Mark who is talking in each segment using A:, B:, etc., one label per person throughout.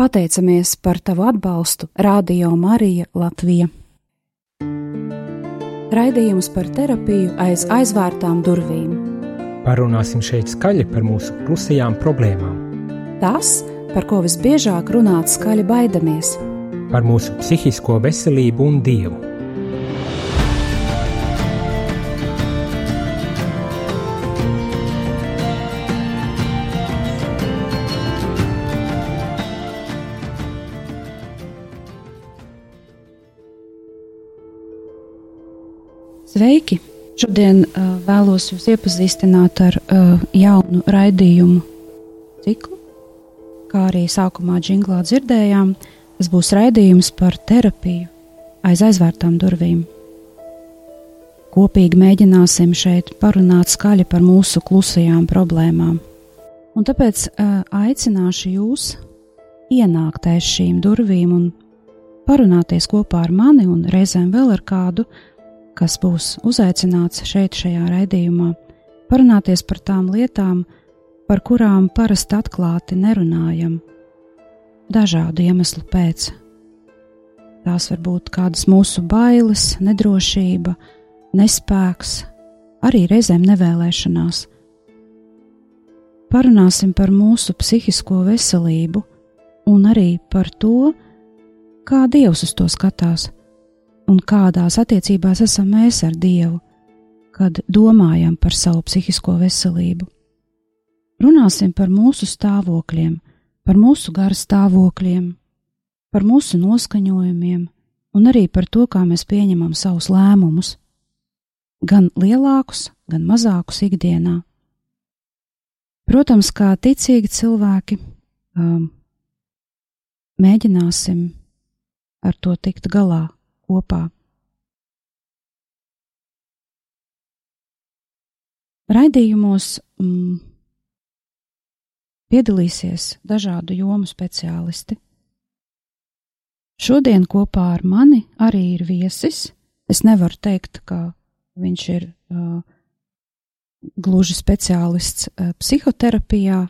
A: Pateicamies par tavu atbalstu Radio Marija Latvija. Raidījums par terapiju aiz aizvērtām durvīm.
B: Parunāsim šeit skaļi par mūsu klusajām problēmām.
A: Tas, par ko visbiežāk runāt skaļi baidamies.
B: Par mūsu psihisko veselību un dievu
A: Sveiki! Šodien uh, vēlos jūs iepazīstināt ar uh, jaunu raidījumu ciklu. Kā arī sākumā jinglā dzirdējām, tas būs raidījums par terapiju aiz aizvērtām durvīm. Kopīgi mēģināsim šeit parunāt skaļi par mūsu klusajām problēmām. Un tāpēc uh, aicināšu jūs ienākt aiz šīm durvīm un parunāties kopā ar mani un reizēm vēl ar kādu, uh, kas būs uzaicināts šeit, šajā raidījumā, parunāties par tām lietām, par kurām parasti atklāti nerunājam, dažādu iemeslu pēc. Tās var būt kādas mūsu bailes, nedrošība, nespēks, arī reizēm nevēlēšanās. Parunāsim par mūsu psihisko veselību un arī par to, kā Dievs uz to skatās un kādās attiecībās esam mēs ar Dievu, kad domājam par savu psihisko veselību. Runāsim par mūsu stāvokļiem, par mūsu garu stāvokļiem, par mūsu noskaņojumiem un arī par to, kā mēs pieņemam savus lēmumus, gan lielākus, gan mazākus ikdienā. Protams, kā ticīgi cilvēki, um, mēģināsim ar to tikt galā kopā. Raidījumos mm, piedalīsies dažādu jomu speciālisti. Šodien kopā ar mani arī ir viesis. Es nevaru teikt, ka viņš ir uh, gluži speciālists uh, psihoterapijā,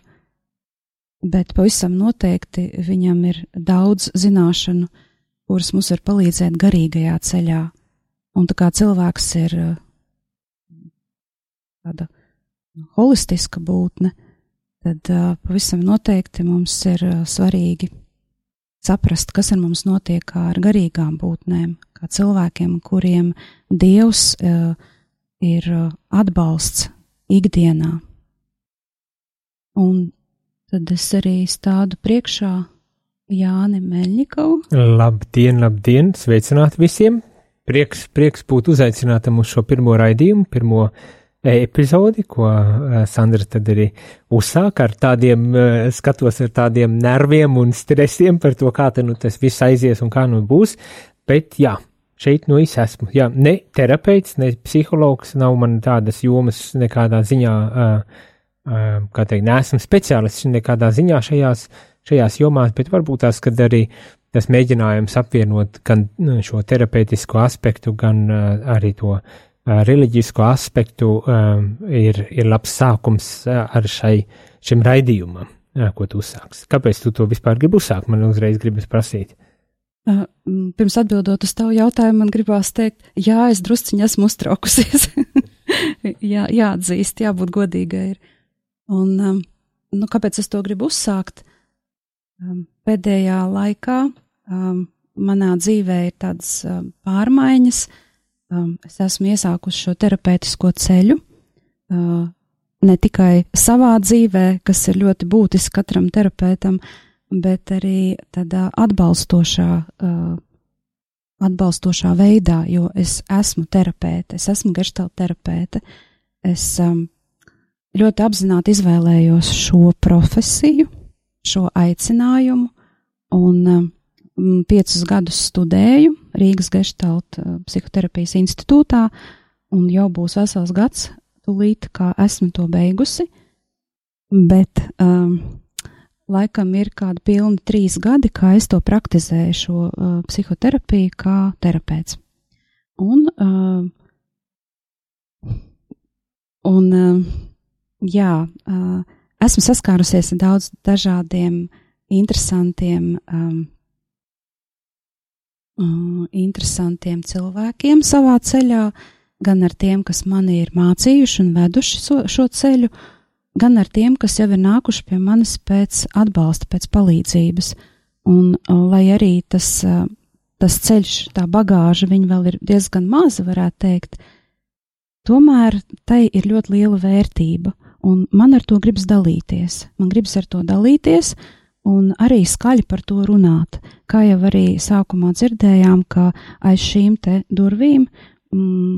A: bet pavisam noteikti viņam ir daudz zināšanu uh, kuras mums var palīdzēt garīgajā ceļā. Un tā kā cilvēks ir eh, tāda holistiska būtne, tad uh, pavisam noteikti mums ir uh, svarīgi saprast, kas ar mums notiek ar garīgām būtnēm, kā cilvēkiem, kuriem Dievs ir atbalsts ikdienā. Un tad es arī stādu priekšā Jāni Meļņikovu.
B: Labdien, labdien, sveicināti visiem! Prieks, prieks būt uzaicinātam uz šo pirmo raidījumu, pirmo epizodi, ko Sandra tad arī uzsāka ar tādiem, skatos ar tādiem nerviem un stresiem par to, kā tad nu tas viss aizies un kā nu būs, bet jā, šeit nu es esmu, jā, ne terapeits, ne psihologs, nav man tādas jomas nekādā ziņā, kā teikt, neesmu speciālists nekādā ziņā šajās, uh, šajās jomās, bet varbūt tās, kad arī tas mēģinājums apvienot gan nu, šo terapeitisko aspektu, gan arī to reliģisko aspektu ir, ir labs sākums ar šai, šim raidījumam, ko tu uzsāksi. Kāpēc tu to vispār gribi uzsākt? Man uzreiz gribas prasīt.
A: Pirms atbildot uz tavu jautājumu, man gribās teikt, jā, es drusciņi esmu uztraukusies. jā, jāatzīst, jābūt godīgai. Ir. Un, nu, kāpēc es to gribu uzsākt? Um, pēdējā laikā um, manā dzīvē ir tādas um, pārmaiņas. Um, es esmu iesākusi šo terapeitisko ceļu, uh, ne tikai savā dzīvē, kas ir ļoti būtiski katram terapeitam, bet arī tādā atbalstošā, uh, atbalstošā veidā, jo es esmu terapeite, es esmu geštāla terapeite. Es um, ļoti apzināti izvēlējos šo profesiju, šo aicinājumu un um, piecus gadus studēju Rīgas Geštalta uh, psihoterapijas institūtā, un jau būs vesels gads, tūlīt, kā esmu to beigusi, bet um, laikam ir kādi pilni trīs gadi, kā es to praktizēju, šo uh, psihoterapiju kā terapeits. Un, uh, un uh, jā, uh, esmu saskārusies ar daudz dažādiem interesantiem, um, um, interesantiem cilvēkiem savā ceļā, gan ar tiem, kas mani ir mācījuši un veduši so, šo ceļu, gan ar tiem, kas jau ir nākuši pie manis pēc atbalsta, pēc palīdzības. Un, uh, lai arī tas, uh, tas ceļš, tā bagāža, viņa vēl ir diezgan maza, varētu teikt, tomēr tai ir ļoti liela vērtība, un man ar to gribas dalīties. Man gribas ar to dalīties, un arī skaļi par to runāt. Kā jau arī sākumā dzirdējām, ka aiz šīm te durvīm, mm,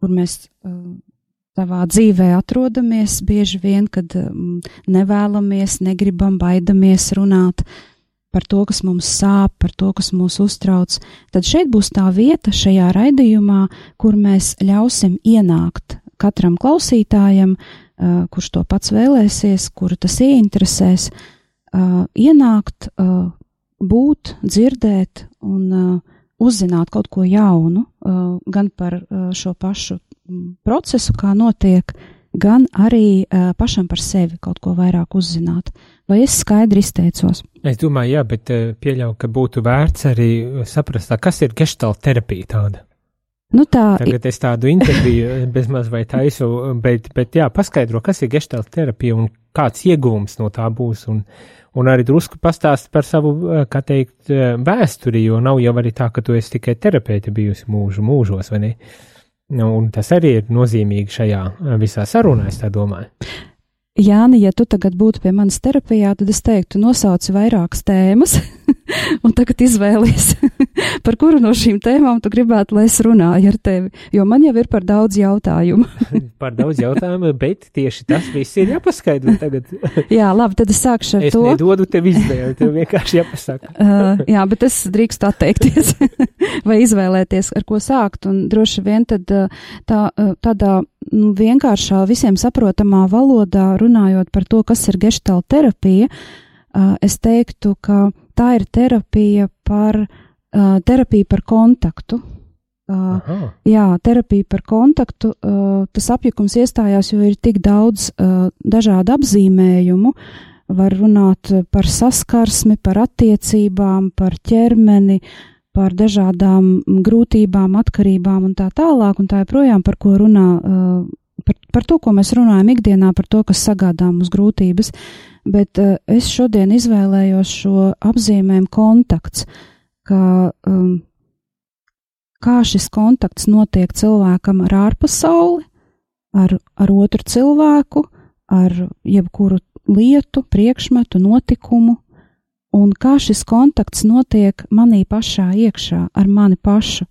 A: kur mēs uh, savā dzīvē atrodamies, bieži vien, kad um, nevēlamies, negribam, baidamies runāt par to, kas mums sāp, par to, kas mūs uztrauc, tad šeit būs tā vieta šajā raidījumā, kur mēs ļausim ienākt katram klausītājam, uh, kurš to pats vēlēsies, kuru tas ieinteresēs, uh, ienākt, uh, būt, dzirdēt un uzzināt kaut ko jaunu, gan par šo pašu procesu, kā notiek, gan arī pašam par sevi kaut ko vairāk uzzināt. Vai es skaidri izteicos?
B: Es domāju, jā, bet pieļauju, ka būtu vērts arī saprast, kas ir gestalt terapija tāda.
A: Nu tā,
B: Tagad es tādu interviju bezmaz vai taisu, bet, bet jā, paskaidro, kas ir gestalt terapija un kāds iegūms no tā būs. Un, un arī drusku pastāst par savu, kā teikt, vēsturi, jo nav jau arī tā, ka tu esi tikai terapeite bijusi mūžu mūžos, vai ne? Nu, un tas arī ir nozīmīgi šajā visā sarunā, es tā domāju.
A: Jāni, ja tu tagad būtu pie manas terapijā, tad es teiktu, nosauci vairākas tēmas, un tagad izvēlies, par kuru no šīm tēmām tu gribētu, lai es runāju ar tevi, jo man jau ir par daudz jautājumu.
B: par daudz jautājumu, bet tieši tas viss ir jāpaskaidro tagad.
A: jā, labi, tad es sākšu ar
B: es
A: to.
B: Es nedodu tev izvēli, tev vienkārši jāpasaka.
A: uh, jā, bet es drīkstu atteikties vai izvēlēties, ar ko sākt, un droši vien tad tā, tādā nu, vienkāršā, visiem saprotamā valodā runājot par to, kas ir gestalt terapija, es teiktu, ka tā ir terapija par, terapija par kontaktu. Aha. Jā, terapija par kontaktu, tas apjukums iestājās, jo ir tik daudz dažādu apzīmējumu. Var runāt par saskarsmi, par attiecībām, par ķermeni, par dažādām grūtībām, atkarībām un tā tālāk, un tā joprojām par ko runā, par, par to, ko mēs runājam ikdienā, par to, kas sagādā mums grūtības, bet es šodien izvēlējos šo apzīmējumu kontakts, kā, um, kā šis kontakts notiek cilvēkam ar ārpasauli, ar, ar otru cilvēku, ar jebkuru lietu, priekšmetu, notikumu, un kā šis kontakts notiek manī pašā iekšā, ar mani pašu.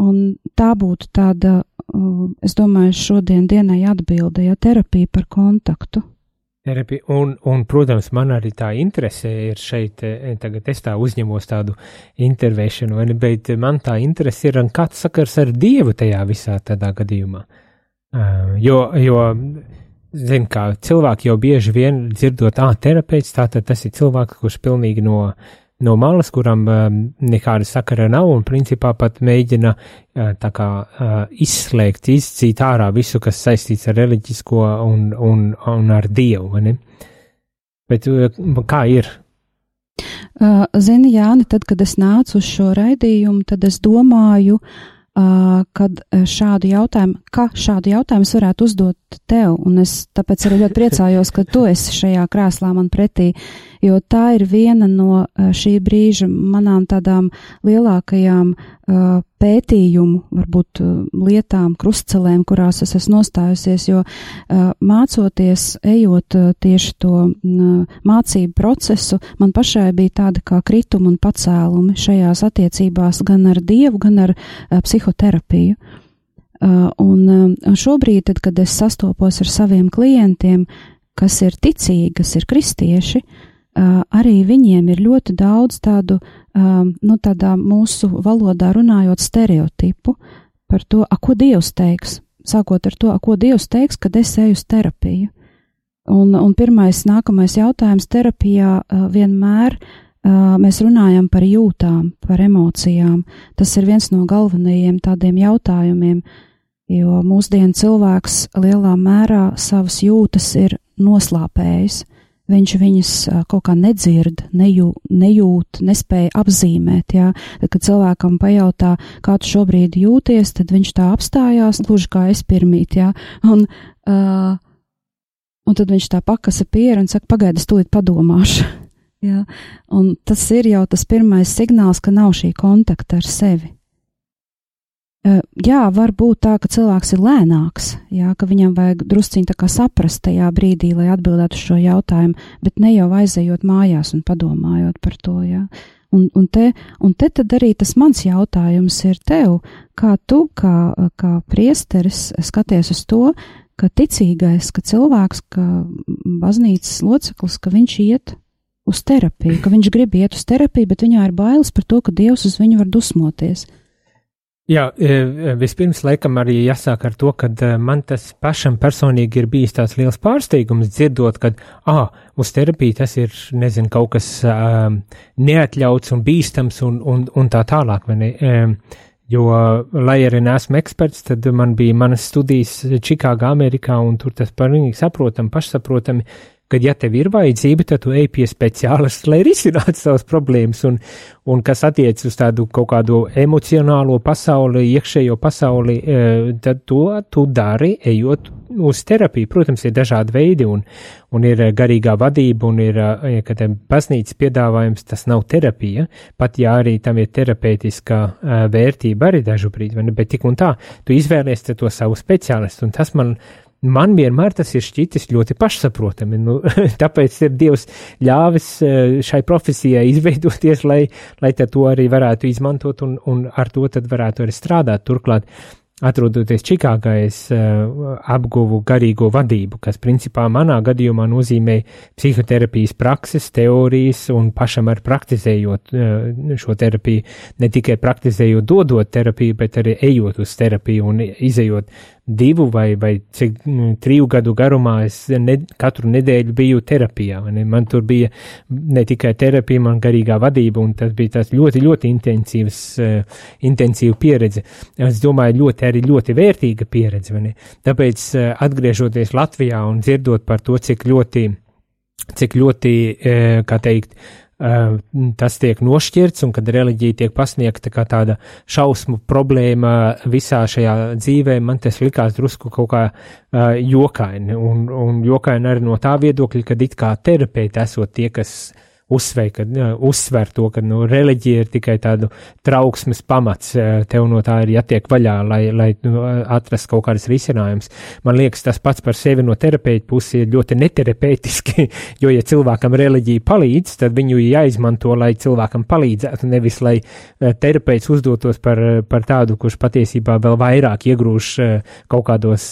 A: Un tā būtu tāda, es domāju, šodien dienai atbilde, ja terapija par kontaktu.
B: Terapija, un, un, protams, man arī tā interese ir šeit, e, tagad es tā uzņemos tādu intervēšanu, bet man tā interese ir, kāds sakars ar Dievu tajā visā tādā gadījumā. Uh, jo, jo zinu, kā cilvēki jau bieži vien dzirdot, ah, terapeits, tātad tas ir cilvēks, kurš pilnīgi no, no malas, kuram um, nekāda sakara nav un principā pat mēģina uh, tā kā uh, izslēgt, izcīt ārā visu, kas saistīts ar reliģisko un, un, un ar dievu? Bet uh, kā ir?
A: Zini, Jāni, tad, kad es nācu uz šo raidījumu, tad es domāju, kad šādu jautājumu, ka šādu jautājumu varētu uzdot tev, un es tāpēc arī ļoti priecājos, ka tu esi šajā krēslā man pretī, jo tā ir viena no šī brīža manām tādām lielākajām uh, pētījumu, varbūt uh, lietām, krustcelēm, kurās es esmu nostājusies, jo uh, mācoties, ejot tieši to mācību procesu, man pašai bija tāda kā krituma un pacēlumi šajās attiecībās gan ar Dievu, gan ar psihoterapiju. Un šobrīd, tad, kad es sastopos ar saviem klientiem, kas ir ticīgi, kas ir kristieši, arī viņiem ir ļoti daudz tādu um, nu, tādā mūsu valodā runājot stereotipu par to, a, ko Dievs teiks. Sākot ar to, a, ko Dievs teiks, kad es eju uz terapiju. Un, un pirmais, nākamais jautājums terapijā uh, vienmēr mēs runājam par jūtām, par emocijām. Tas ir viens no galvenajiem tādiem jautājumiem, jo mūsdienu cilvēks lielā mērā savas jūtas ir noslāpējis. Viņš viņas kaut kā nedzird, nejū, nejūt, nespēja apzīmēt. Jā. Tad, kad cilvēkam pajautā, kā tu šobrīd jūties, tad viņš tā apstājās, gluži kā es pirmīt, jā. Un, uh, un tad viņš tā pakasa pieru un saka, pagaidi, es tūlīt padomāšu. jā. Un tas ir jau tas pirmais signāls, ka nav šī kontakta ar sevi jā, var būt tā, ka cilvēks ir lēnāks, jā, ka viņam vajag drusciņi tā kā saprast tajā brīdī, lai atbildētu uz šo jautājumu, bet ne jau aizejot mājās un padomājot par to, jā. Un, un, te, un te tad arī tas mans jautājums ir tev, kā tu, kā, kā priesteris, skaties uz to, ka ticīgais, ka cilvēks, ka baznīcas loceklis, ka viņš iet uz terapiju, ka viņš grib iet uz terapiju, bet viņā ir bailes par to, ka Dievs uz viņu var dusmoties.
B: Jā, e, e, vispirms laikam arī jāsāk ar to, ka e, man tas pašam personīgi ir bijis tāds liels pārsteigums dzirdot, ka, ah, uz terapiju tas ir, nezinu, kaut kas um, neatļauts un bīstams un, un, un tā tālāk, ne? Um, jo, lai arī neesmu eksperts, tad man bija manas studijas Čikāgā, Amerikā, un tur tas pilnīgi saprotam, pašsaprotami ka, ja tev ir vajadzība, tad tu ej pie speciālista, lai risinātu savas problēmas, un, un kas attiec uz tādu kaut kādu emocionālo pasauli, iekšējo pasauli, e, tad to tu dari, ejot uz terapiju. Protams, ir dažādi veidi, un, un ir garīgā vadība, un ir, e, ka tam baznīcas piedāvājums, tas nav terapija, pat ja arī tam ir terapeitiskā vērtība arī dažu brīdi, bet tik un tā, tu izvēlies to savu speciālistu, un tas man man vienmēr tas ir šķitis ļoti pašsaprotami. Nu, tāpēc ir Dievs ļāvis eh, šai profesijai izveidoties, lai, lai to arī varētu izmantot un, un ar to tad varētu arī strādāt. Turklāt atrodoties Čikāgā, es uh, apguvu garīgo vadību, kas principā manā gadījumā nozīmē psihoterapijas prakses, teorijas un pašam ar praktizējot uh, šo terapiju, ne tikai praktizējot, dodot terapiju, bet arī ejot uz terapiju un izējot divu vai, vai cik triju gadu garumā es ne, katru nedēļu biju terapijā. Ne? Man tur bija ne tikai terapija, man garīgā vadība, un tas bija tas ļoti, ļoti intensīvs, uh, intensīva pieredze. Es domāju, ļoti arī ļoti vērtīga pieredze. Tāpēc, uh, atgriežoties Latvijā un dzirdot par to, cik ļoti, cik ļoti, uh, kā teikt, Uh, tas tiek nošķirts un kad reliģija tiek pasniegta kā tāda šausmu problēma visā šajā dzīvē, man tas likās drusku kaut kā uh, jokaini. Un, un jokaini arī no tā viedokļa, ka it kā terapeiti esot tie, kas uzsver, ka, uzsver to, ka nu, reliģija ir tikai tādu trauksmes pamats, tev no tā ir jātiek vaļā, lai, lai nu, atrastu kaut kādas risinājumus. Man liekas, tas pats par sevi no terapeita puses ir ļoti neterapeitiski, jo, ja cilvēkam reliģija palīdz, tad viņu jāizmanto, lai cilvēkam palīdzētu, nevis lai terapeits uzdotos par, par tādu, kurš patiesībā vēl vairāk iegrūž kaut kādos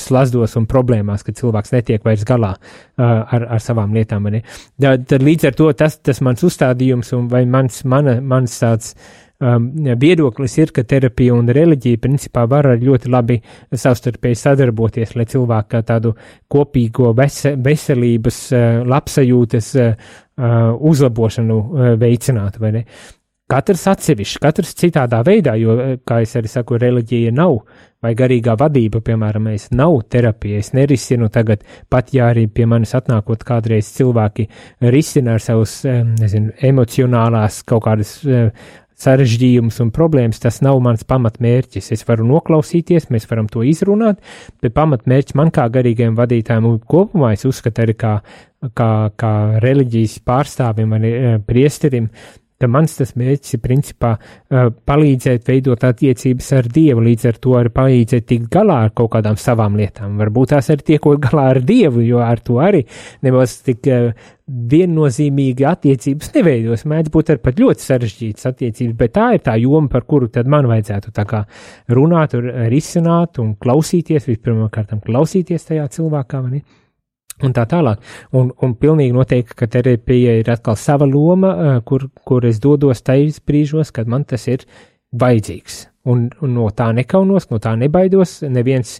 B: slazdos un problēmās, ka cilvēks netiek vairs galā ar, ar savām lietām. Tad līdz līdz ar to tas, tas mans uzstādījums un vai mans, mana, mans tāds um, viedoklis ir, ka terapija un reliģija principā var ļoti labi savstarpēji sadarboties, lai cilvēku kā tādu kopīgo vese, veselības, uh, labsajūtas uh, uh, uzlabošanu veicinātu, vai ne? Katrs atsevišķi, katrs citādā veidā, jo, uh, kā es arī saku, reliģija nav vai garīgā vadība, piemēram, es nav terapija, es nerisinu tagad, pat ja arī pie manis atnākot kādreiz cilvēki risina ar savus, nezinu, emocionālās kaut kādas sarežģījumus un problēmas, tas nav mans pamatmērķis. Es varu noklausīties, mēs varam to izrunāt, bet pamatmērķis man kā garīgajam vadītājam un kopumā es uzskatu arī kā, kā, kā reliģijas pārstāvim, arī priesterim, tad mans tas mērķis ir principā palīdzēt veidot attiecības ar Dievu, līdz ar to arī palīdzēt tikt galā ar kaut kādām savām lietām. Varbūt tās arī tiekot galā ar Dievu, jo ar to arī nemaz tik viennozīmīgi attiecības neveidos. Mēdz būt arī pat ļoti sarežģītas attiecības, bet tā ir tā joma, par kuru tad man vajadzētu tā kā runāt, risināt un klausīties, vispirmkārt klausīties tajā cilvēkā. Mani un tā tālāk. Un, un pilnīgi noteikti, ka terapija ir atkal sava loma, kur, kur es dodos tajos brīžos, kad man tas ir vajadzīgs. Un, un no tā nekaunos, no tā nebaidos, neviens,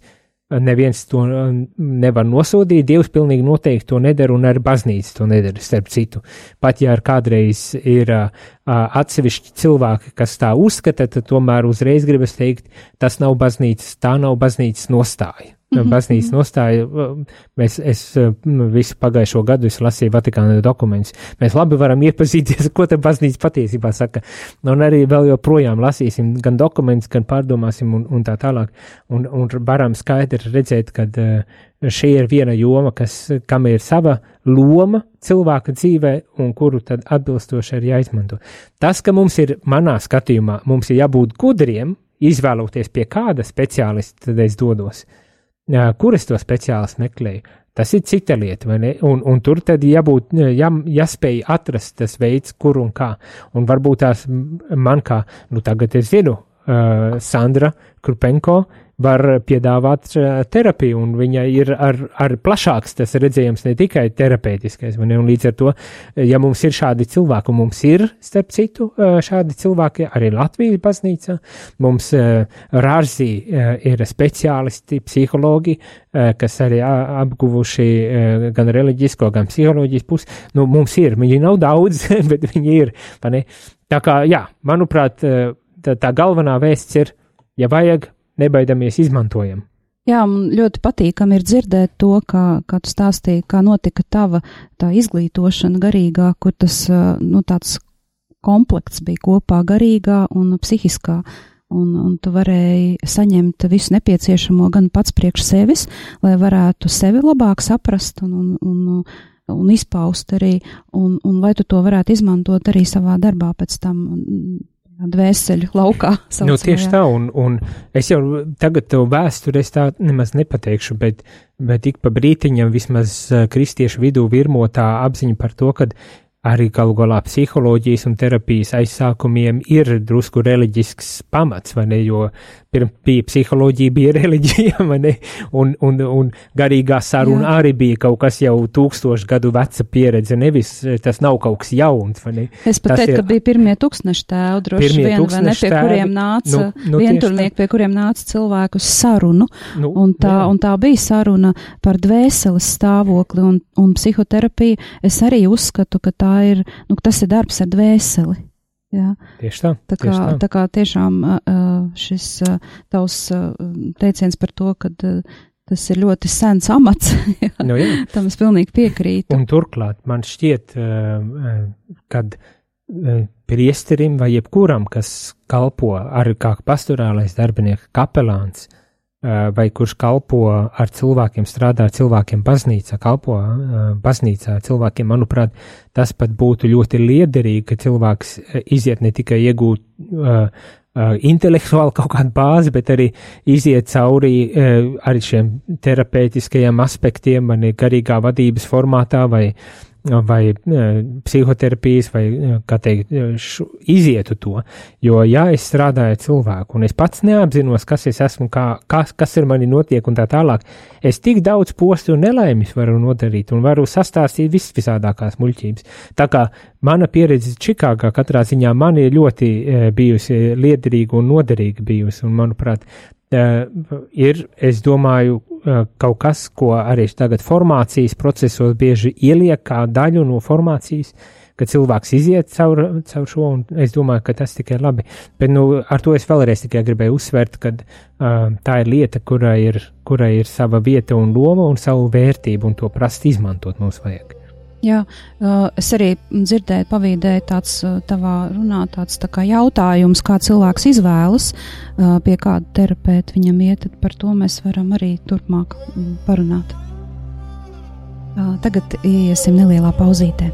B: neviens to nevar nosodīt, Dievs pilnīgi noteikti to nedara, un arī baznīca to nedara, starp citu. Pat ja kādreiz ir atsevišķi cilvēki, kas tā uzskata, tad tomēr uzreiz gribas teikt, tas nav baznīcas, tā nav baznīcas nostāja. Baznīcas nostāju. Mēs, es visu pagājušo gadu es lasīju Vatikāna dokumentus. Mēs labi varam iepazīties, ko te baznīca patiesībā saka. Un arī vēl joprojām lasīsim gan dokumentus, gan pārdomāsim un, un tā tālāk. Un, un varam skaidri redzēt, ka uh, šī ir viena joma, kas, kam ir sava loma cilvēka dzīvē un kuru tad atbilstoši ir jāizmanto. Tas, ka mums ir, manā skatījumā, mums ir jābūt gudriem, izvēloties pie kāda speciālista, tad es dodos. Kur es to speciālistu meklēju? Tas ir cita lieta, vai ne? Un, un tur tad jābūt, jā, jāspēj atrast tas veids, kur un kā. Un varbūt tās man kā, nu tagad es zinu, uh, Sandra Krupenko, uh, var piedāvāt eh, terapiju, un viņai ir ar, ar plašāks tas redzējums, ne tikai terapeitiskais. Ne? Un līdz ar to, eh, ja mums ir šādi cilvēki, un mums ir, starp citu, eh, šādi cilvēki arī Latvijas baznīcā, mums Rārzī ir speciālisti, psihologi, kas arī apguvuši gan reliģisko, gan psiholoģijas pusi. Nu, mums ir, viņi nav daudz, bet viņi ir. Tā kā, jā, manuprāt, tā, tā galvenā vēsts ir, ja vajag, nebaidamies izmantojam.
A: Jā, man ļoti patīkami ir dzirdēt to, kā, kā tu stāstīji, kā notika tava tā izglītošana garīgā, kur tas, nu, tāds komplekts bija kopā garīgā un psihiskā. Un, un tu varēji saņemt visu nepieciešamo gan pats priekš sevis, lai varētu sevi labāk saprast un, un, un, un izpaust arī, un, un lai tu to varētu izmantot arī savā darbā pēc tam dvēseli laukā. Saucamā,
B: nu, tieši tā, un, un es jau tagad to vēsturi es tā nemaz nepateikšu, bet, bet ik pa brītiņam vismaz eh, kristiešu vidū virmo tā apziņa par to, ka arī galu galā psiholoģijas un terapijas aizsākumiem ir drusku reliģisks pamats, vai ne, jo bija psiholoģija, bija reliģija, un, un, un garīgā saruna Jā. arī bija kaut kas jau tūkstošu gadu veca pieredze, nevis tas nav kaut kas jauns.
A: Es pat teiktu, ka bija pirmie tūkstneši tēvi, droši vien, vai ne, pie tēvi, kuriem nāca, nu, nu, vienturnieki, pie kuriem nāca cilvēku uz sarunu, nu, un, tā, jā. un tā bija saruna par dvēseles stāvokli un, un psihoterapiju. Es arī uzskatu, ka tā ir, nu, tas ir darbs ar dvēseli. Jā.
B: Tieši tā.
A: Tā kā,
B: tieši tā.
A: tā kā tiešām šis tavs teiciens par to, ka tas ir ļoti sens amats, jā, nu, jā. tam es pilnīgi piekrītu.
B: Un turklāt man šķiet, kad priesterim vai jebkuram, kas kalpo arī kā pastorālais darbinieks, kapelāns, vai kurš kalpo ar cilvēkiem, strādā ar cilvēkiem baznīcā, kalpo baznīcā cilvēkiem, manuprāt, tas pat būtu ļoti liederīgi, ka cilvēks iziet ne tikai iegūt uh, intelektuāli kaut kādu bāzi, bet arī iziet cauri uh, arī šiem terapeitiskajiem aspektiem, vai garīgā vadības formātā, vai uh, vai e, psihoterapijas, vai, e, kā teikt, e, š, izietu to. Jo, ja es strādāju ar cilvēku, un es pats neapzinos, kas es esmu, kā, kas, kas ir mani notiek, un tā tālāk, es tik daudz postu un nelaimes varu nodarīt, un varu sastāstīt visvisādākās muļķības. Tā kā mana pieredze Čikāgā katrā ziņā man ir ļoti bijusi liederīga un noderīga bijusi, un, manuprāt, ir, es domāju, uh, kaut kas, ko arī tagad formācijas procesos bieži ieliek kā daļu no formācijas, ka cilvēks iziet caur, caur šo, un es domāju, ka tas tikai labi. Bet, nu, ar to es vēlreiz tikai gribēju uzsvērt, ka uh, tā ir lieta, kurai ir, kurai ir sava vieta un loma un savu vērtību, un to prast izmantot mums vajag.
A: Jā, es arī dzirdēju, pavīdēju tāds tavā runā, tāds tā kā jautājums, kā cilvēks izvēlas, pie kāda terapeita viņam iet, tad par to mēs varam arī turpmāk parunāt. Tagad iesim nelielā pauzītē.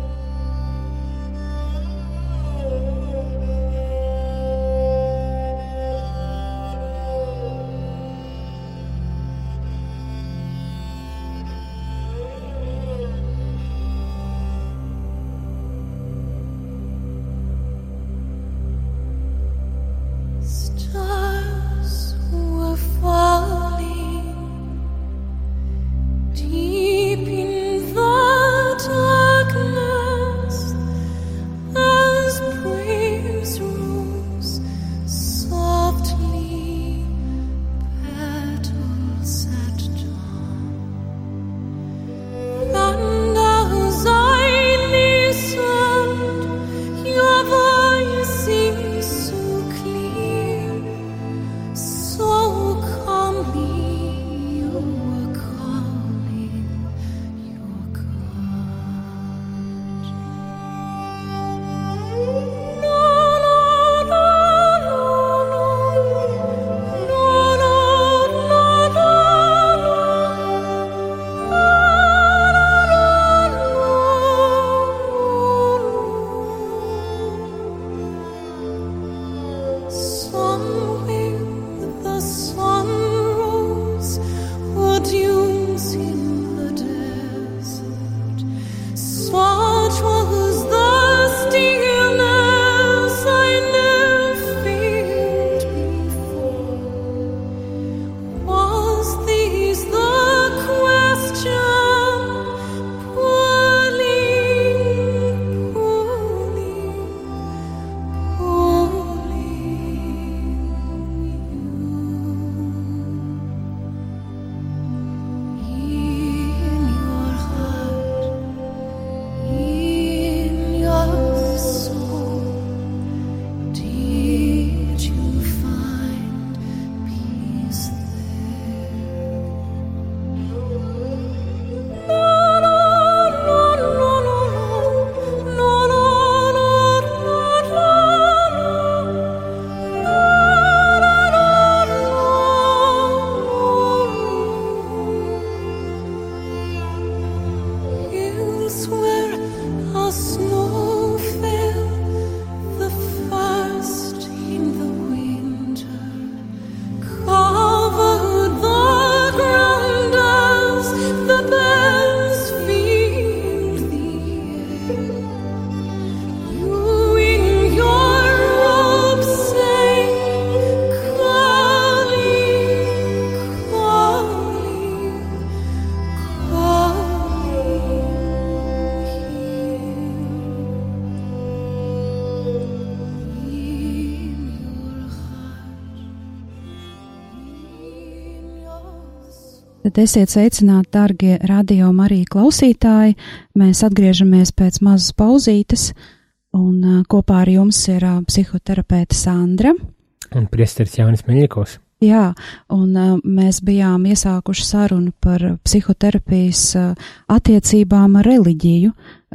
A: Esiet sveicināti, darbie radio Marija klausītāji. Mēs atgriežamies pēc mazas pauzītes, un kopā ar jums ir psihoterapeite Sandra.
B: Un priesteris Jānis Meļikovs.
A: Jā, un uh, mēs bijām iesākuši sarunu par psihoterapijas uh, attiecībām ar reliģiju,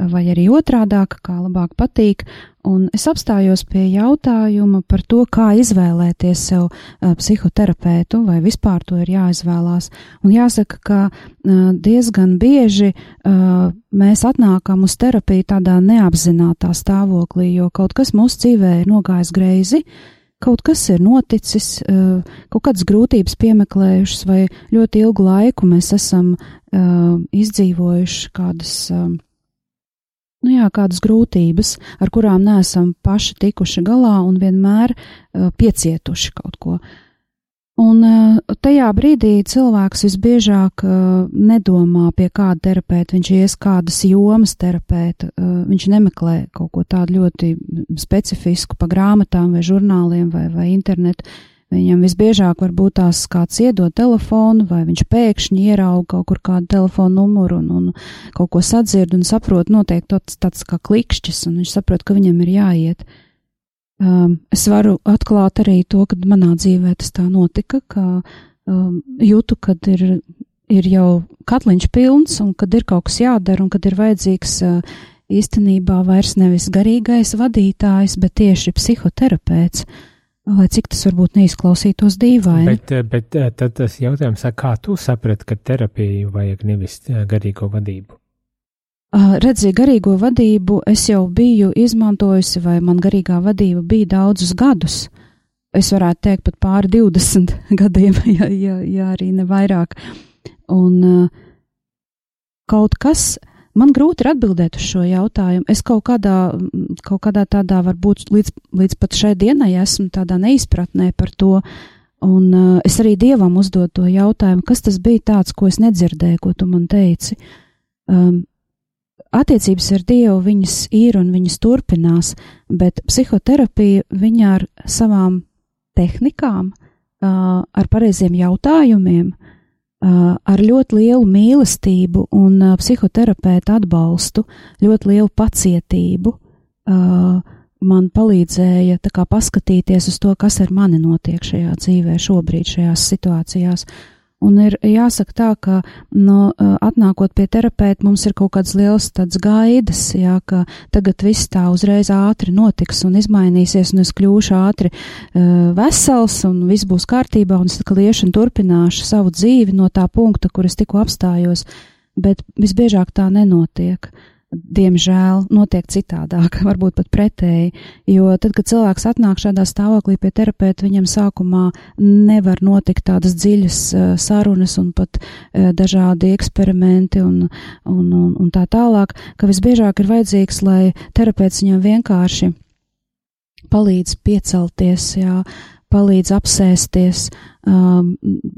A: vai arī otrādāk, kā labāk patīk, un es apstājos pie jautājuma par to, kā izvēlēties sev uh, psihoterapētu, vai vispār to ir jāizvēlās. Un jāsaka, ka uh, diezgan bieži uh, mēs atnākam uz terapiju tādā neapzinātā stāvoklī, jo kaut kas mūsu dzīvē ir nogājis greizi, uh, kaut kas ir noticis, eh, kaut kādas grūtības piemeklējušas, vai ļoti ilgu laiku mēs esam uh, izdzīvojuši kādas, uh, nu jā, kādas grūtības, ar kurām neesam paši tikuši galā un vienmēr piecietuši kaut ko. Un eh, tajā brīdī cilvēks visbiežāk uh, nedomā, pie kāda terapeita viņš ies, kādas jomas terapeita. Uh, viņš nemeklē kaut ko tādu ļoti specifisku pa grāmatām vai žurnāliem vai, vai internetu. Viņam visbiežāk var būt tās kāds iedod telefonu, vai viņš pēkšņi ierauga kaut kur kādu telefonu numuru un, un kaut ko sadzird un saprot noteikti tāds, tāds kā klikšķis, un viņš saprot, ka viņam ir jāiet. Uh, um, es varu atklāt arī to, ka manā dzīvē tas tā notika, ka um, jūtu, kad ir, ir jau katliņš pilns un kad ir kaut kas jādara un kad ir vajadzīgs uh, īstenībā vairs nevis garīgais vadītājs, bet tieši psihoterapeits. Lai cik tas varbūt neizklausītos dīvaini.
B: Bet, uh, bet uh, tad tas jautājums, kā tu saprati, ka terapiju vajag nevis uh, garīgo vadību?
A: Redzi, garīgo vadību es jau biju izmantojusi, vai man garīgā vadība bija daudzus gadus. Es varētu teikt pat pāri 20 gadiem, ja, ja, ja arī ne vairāk. Un kaut kas, man grūti ir atbildēt uz šo jautājumu. Es kaut kādā, kaut kādā tādā varbūt līdz, līdz pat šai dienai esmu tādā neizpratnē par to. Un uh, es arī dievam uzdodu to jautājumu, kas tas bija tāds, ko es nedzirdēju, ko tu man teici. Um, attiecības ar Dievu viņas ir un viņas turpinās, bet psihoterapija viņa ar savām tehnikām, ar pareiziem jautājumiem, ar ļoti lielu mīlestību un psihoterapeita atbalstu, ļoti lielu pacietību man palīdzēja kā, paskatīties uz to, kas ar mani notiek šajā dzīvē, šobrīd, šajās situācijās. Uh, Un ir jāsaka tā, ka, nu, atnākot pie terapeita, mums ir kaut kāds liels tāds gaidas, jā, ka tagad viss tā uzreiz ātri notiks un izmainīsies, un es kļūšu ātri uh, vesels, un viss būs kārtībā, un es tā kā liešu un turpināšu savu dzīvi no tā punkta, kur es tikko apstājos, bet visbiežāk tā nenotiek. Uh, diemžēl notiek citādāk, varbūt pat pretēji, jo tad, kad cilvēks atnāk šādā stāvoklī pie terapeita, viņam sākumā nevar notikt tādas dziļas uh, sarunas un pat uh, dažādi eksperimenti un, un, un, un tā tālāk, ka visbiežāk ir vajadzīgs, lai terapeits viņam vienkārši palīdz piecelties, jā, palīdz apsēsties, um,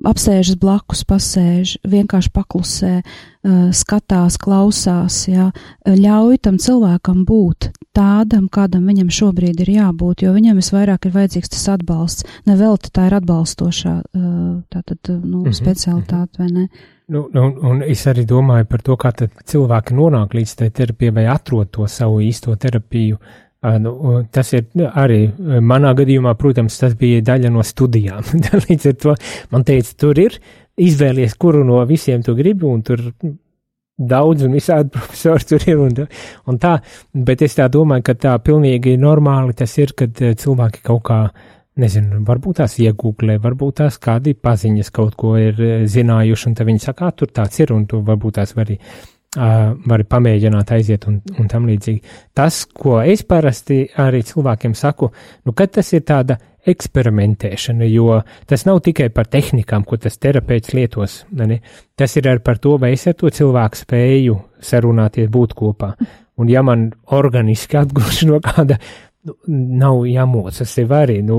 A: apsēžas blakus, pasēž, vienkārši paklusē, uh, skatās, klausās, jā, ļauj tam cilvēkam būt tādam, kādam viņam šobrīd ir jābūt, jo viņam visvairāk ir vajadzīgs tas atbalsts. Nevelti tā ir atbalstošā uh, tātad, nu, mm -hmm. specialitāte, vai ne?
B: Nu, nu, un es arī domāju par to, kā cilvēki nonāk līdz tai terapijai vai atrod to savu īsto terapiju. Uh, Nu, tas ir nu, arī manā gadījumā, protams, tas bija daļa no studijām. Līdz ar to man teica, tur ir izvēlies, kuru no visiem tu gribi, un tur daudz un visādi profesori tur ir. Un, un tā, bet es tā domāju, ka tā pilnīgi normāli tas ir, kad cilvēki kaut kā, nezinu, varbūt tās iegūglē, varbūt tās kādi paziņas kaut ko ir zinājuši, un tad viņi saka, tur tāds ir, un tu varbūt tās vari uh, var pamēģināt aiziet un, un tam līdzīgi. Tas, ko es parasti arī cilvēkiem saku, nu, kad tas ir tāda eksperimentēšana, jo tas nav tikai par tehnikām, ko tas terapeits lietos, ne? tas ir arī par to, vai es ar to cilvēku spēju sarunāties, būt kopā. Un ja man organiski atgrūž no kāda nu, nav jāmocas sev arī. Nu,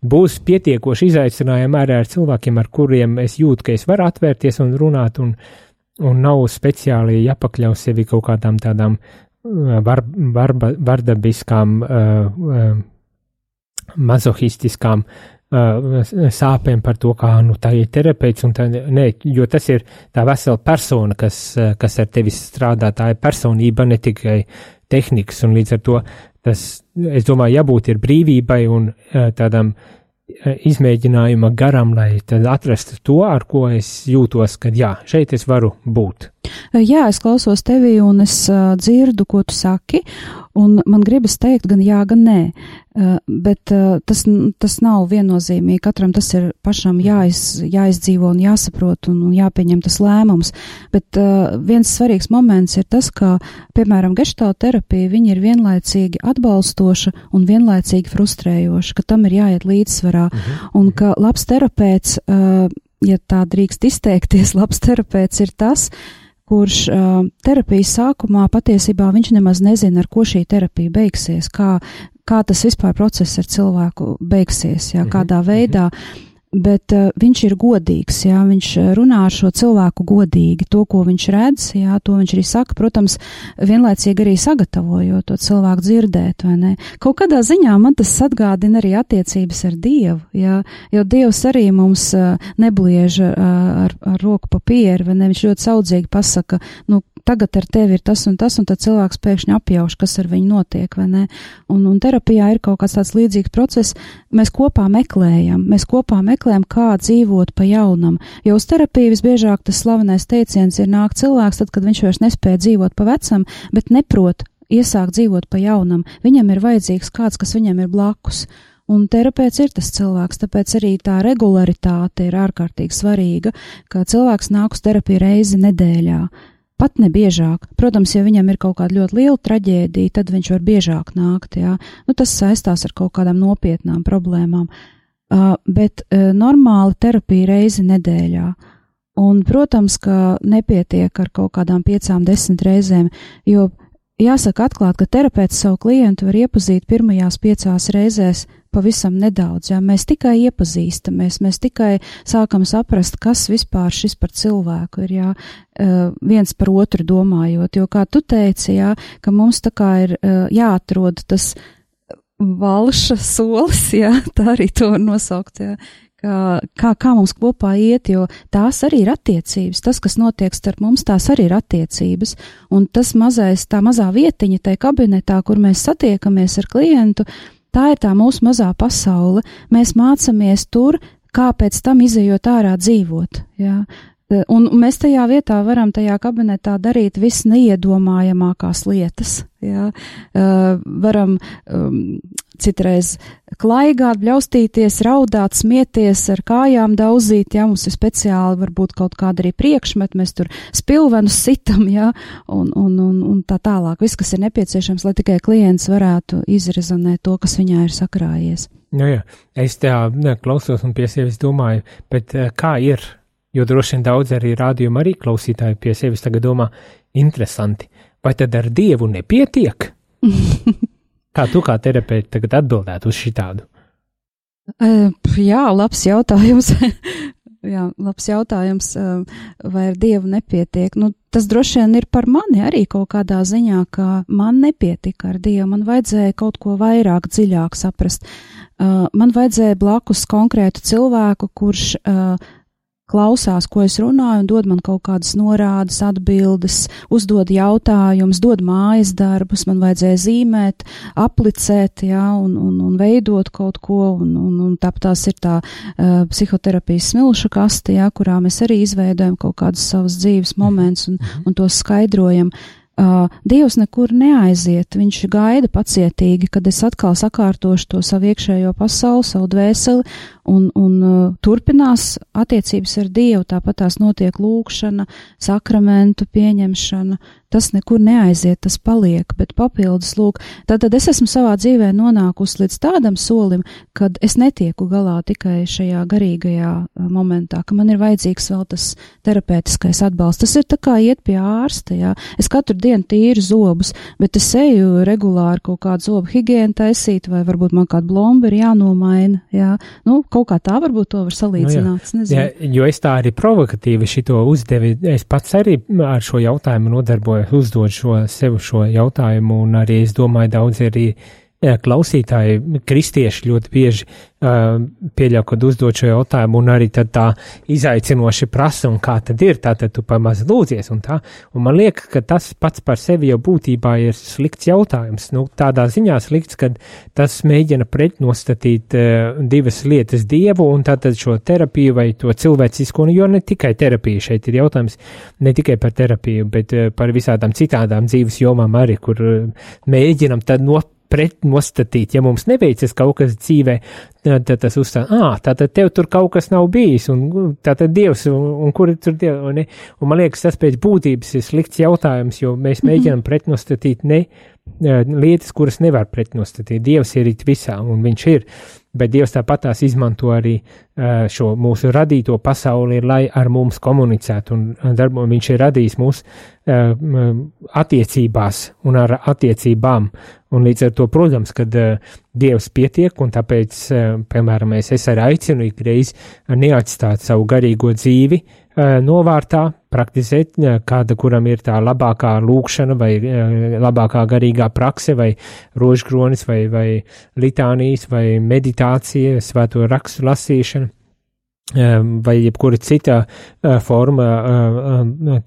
B: būs pietiekoši izaicinājumi arī ar cilvēkiem, ar kuriem es jūtu, ka es varu atvērties un runāt, un, un nav speciāli jāpakļaus sevi kaut kādām tādām uh, var, var, vardabiskām, uh, uh, mazohistiskām sāpēm par to, kā nu, tā ir terapeits, tā, ne, jo tas ir tā vesela persona, kas, kas ar tevi strādā, tā ir personība, ne tikai tehnikas, un līdz ar to tas, es domāju, jābūt ir brīvībai un tādam izmēģinājuma garam, lai atrastu to, ar ko es jūtos, ka jā, šeit es varu būt.
A: Jā, es klausos tevi un es uh, dzirdu, ko tu saki, un man gribas teikt gan jā, gan nē, uh, bet uh, tas, tas nav viennozīmīgi. Katram tas ir pašam jāiz, jāizdzīvo un jāsaprot un, un jāpieņem tas lēmums. Bet uh, viens svarīgs moments ir tas, ka, piemēram, geštālterapija, viņa ir vienlaicīgi atbalstoša un vienlaicīgi frustrējoša, ka tam ir jāiet līdzsvarā, mhm. un ka labs terapeits, ja tā drīkst izteikties, labs terapeits ir tas, uh, kurš uh, terapijas sākumā patiesībā viņš nemaz nezina, ar ko šī terapija beigsies, kā, kā tas vispār process ar cilvēku beigsies, jā, mhm, kādā veidā. Mm -hmm bet uh, viņš ir godīgs, jā, viņš eh, runā ar šo cilvēku godīgi, to, ko viņš redz, jā, to viņš arī saka, protams, vienlaicīgi arī sagatavojot to cilvēku dzirdēt, vai ne. Kaut kādā ziņā man tas atgādina arī attiecības ar Dievu, jā, jo Dievs arī mums uh, nebliež uh, ar, ar roku papieru, vai ne, viņš ļoti saudzīgi pasaka, nu, tagad ar tevi ir tas un tas, un tad cilvēks pēkšņi apjauš, kas ar viņu notiek, vai ne? Un, un terapijā ir kaut kāds tāds līdzīgs process, mēs kopā meklējam, mēs kopā meklējam, kā dzīvot pa jaunam, jo uz terapiju visbiežāk tas slavenais teiciens ir nāk cilvēks, tad, kad viņš vairs nespēja dzīvot pa vecam, bet neprot iesākt dzīvot pa jaunam, viņam ir vajadzīgs kāds, kas viņam ir blakus. Un terapeits ir tas cilvēks, tāpēc arī tā regularitāte ir ārkārtīgi svarīga, ka cilvēks nāk uz terapiju reizi nedēļā, pat ne biežāk. Protams, ja viņam ir kaut kāda ļoti liela traģēdija, tad viņš var biežāk nākt, jā. Nu, tas saistās ar kaut kādām nopietnām problēmām. Uh, bet uh, normāli terapija reizi nedēļā. Un, protams, ka nepietiek ar kaut kādām piecām, desmit reizēm, jo jāsaka atklāt, ka terapeits savu klientu var iepazīt pirmajās piecās reizēs pavisam nedaudz, jā, mēs tikai iepazīstamies, mēs tikai sākam saprast, kas vispār šis par cilvēku ir, jā, viens par otru domājot, jo, kā tu teici, jā, ka mums tā kā ir jāatrod tas valša solis, jā, tā arī to var nosaukt, jā, kā, kā mums kopā iet, jo tās arī ir attiecības. Tas, kas notiek starp mums, tās arī ir attiecības. Un tas mazais, tā mazā vietiņa tajā kabinetā, kur mēs satiekamies ar klientu, Tā ir tā mūsu mazā pasaule. Mēs mācāmies tur, kā pēc tam izējot ārā dzīvot. Jā. Un mēs tajā vietā varam tajā kabinetā darīt visneiedomājamākās lietas. Jā. Uh, varam um, citreiz klaigāt, bļaustīties, raudāt, smieties, ar kājām daudzīt, ja mums ir speciāli varbūt kaut kāda arī priekšmet, mēs tur spilvenus sitam, ja, un, un, un, un tā tālāk. Viss, kas ir nepieciešams, lai tikai klients varētu izrezonēt to, kas viņā ir sakrājies.
B: Nu jā, es tā ne, klausos un pie sevis domāju, bet eh, kā ir, jo droši vien daudz arī rādījuma arī klausītāji pie sevis tagad domā, interesanti, vai tad ar Dievu nepietiek? Kā tu kā terapeiti tagad atbildētu uz šitādu?
A: Uh, jā, labs jautājums. jā, labs jautājums, uh, vai ar Dievu nepietiek. Nu, tas droši vien ir par mani arī kaut kādā ziņā, ka man nepietika ar Dievu. Man vajadzēja kaut ko vairāk, dziļāk saprast. Uh, man vajadzēja blakus konkrētu cilvēku, kurš klausās, ko es runāju, un dod man kaut kādas norādes, atbildes, uzdod jautājumus, dod mājas darbus, man vajadzēja zīmēt, aplicēt, jā, un, un, un veidot kaut ko, un, un, un tāpat tās ir tā uh, psihoterapijas smilšu kaste, jā, kurā mēs arī izveidojam kaut kādus savus dzīves momentus un, mhm. un tos skaidrojam. Uh, Dievs nekur neaiziet, viņš gaida pacietīgi, kad es atkal sakārtošu to savu iekšējo pasauli, savu dvēseli, un, un uh, turpinās attiecības ar Dievu, tāpat tās notiek lūkšana, sakramentu pieņemšana, tas nekur neaiziet, tas paliek, bet papildus lūk, tātad es esmu savā dzīvē nonākusi līdz tādam solim, kad es netieku galā tikai šajā garīgajā uh, momentā, ka man ir vajadzīgs vēl tas terapeitiskais atbalsts. Tas ir tā kā iet pie ārsta, jā. Es katru dienu tīru zobus, bet es eju regulāri kaut kādu zobu higienu taisīt, vai varbūt man kādu blombu ir jānomaina, jā. Nu, kaut kā tā varbūt to var salīdzināt. Nu, jā.
B: jā, jo es tā arī provokatīvi šito uzdevi. Es pats arī ar šo jautājumu nodarbojos, uzdod šo sev šo jautājumu, un arī es domāju, daudz arī klausītāji, kristieši ļoti bieži uh, pieļauj, kad uzdod šo jautājumu, un arī tā izaicinoši prasa, un kā tad ir, tā tad tu pamaz lūdzies, un tā, un man liekas, ka tas pats par sevi jau būtībā ir slikts jautājums, nu, tādā ziņā slikts, kad tas mēģina pretnostatīt uh, divas lietas dievu, un tātad šo terapiju vai to cilvēcisko, jo ne tikai terapija šeit ir jautājums, ne tikai par terapiju, bet uh, par visādām citādām dzīves jomām arī, kur uh, mēģinam tad no pretnostatīt, ja mums neveicas kaut kas dzīvē, tad, tas uzstāv, ah, tātad tev tur kaut kas nav bijis, un tātad Dievs, un, un kur ir tur Dievs, un, un man liekas, tas pēc būtības ir slikts jautājums, jo mēs mhm. mēģinām pretnostatīt ne lietas, kuras nevar pretnostatīt. Dievs ir it visā, un viņš ir, bet Dievs tāpat tās izmanto arī šo mūsu radīto pasauli, lai ar mums komunicētu, un darbo viņš ir radījis mūs attiecībās un ar attiecībām, un līdz ar to, protams, kad Dievs pietiek, un tāpēc, piemēram, es, es arī aicinu ikreiz neatstāt savu garīgo dzīvi, novārtā, praktizēt, kāda kuram ir tā labākā lūkšana vai labākā garīgā prakse vai rožkronis vai, vai litānijas vai meditācija, svēto rakstu lasīšana vai jebkura cita forma,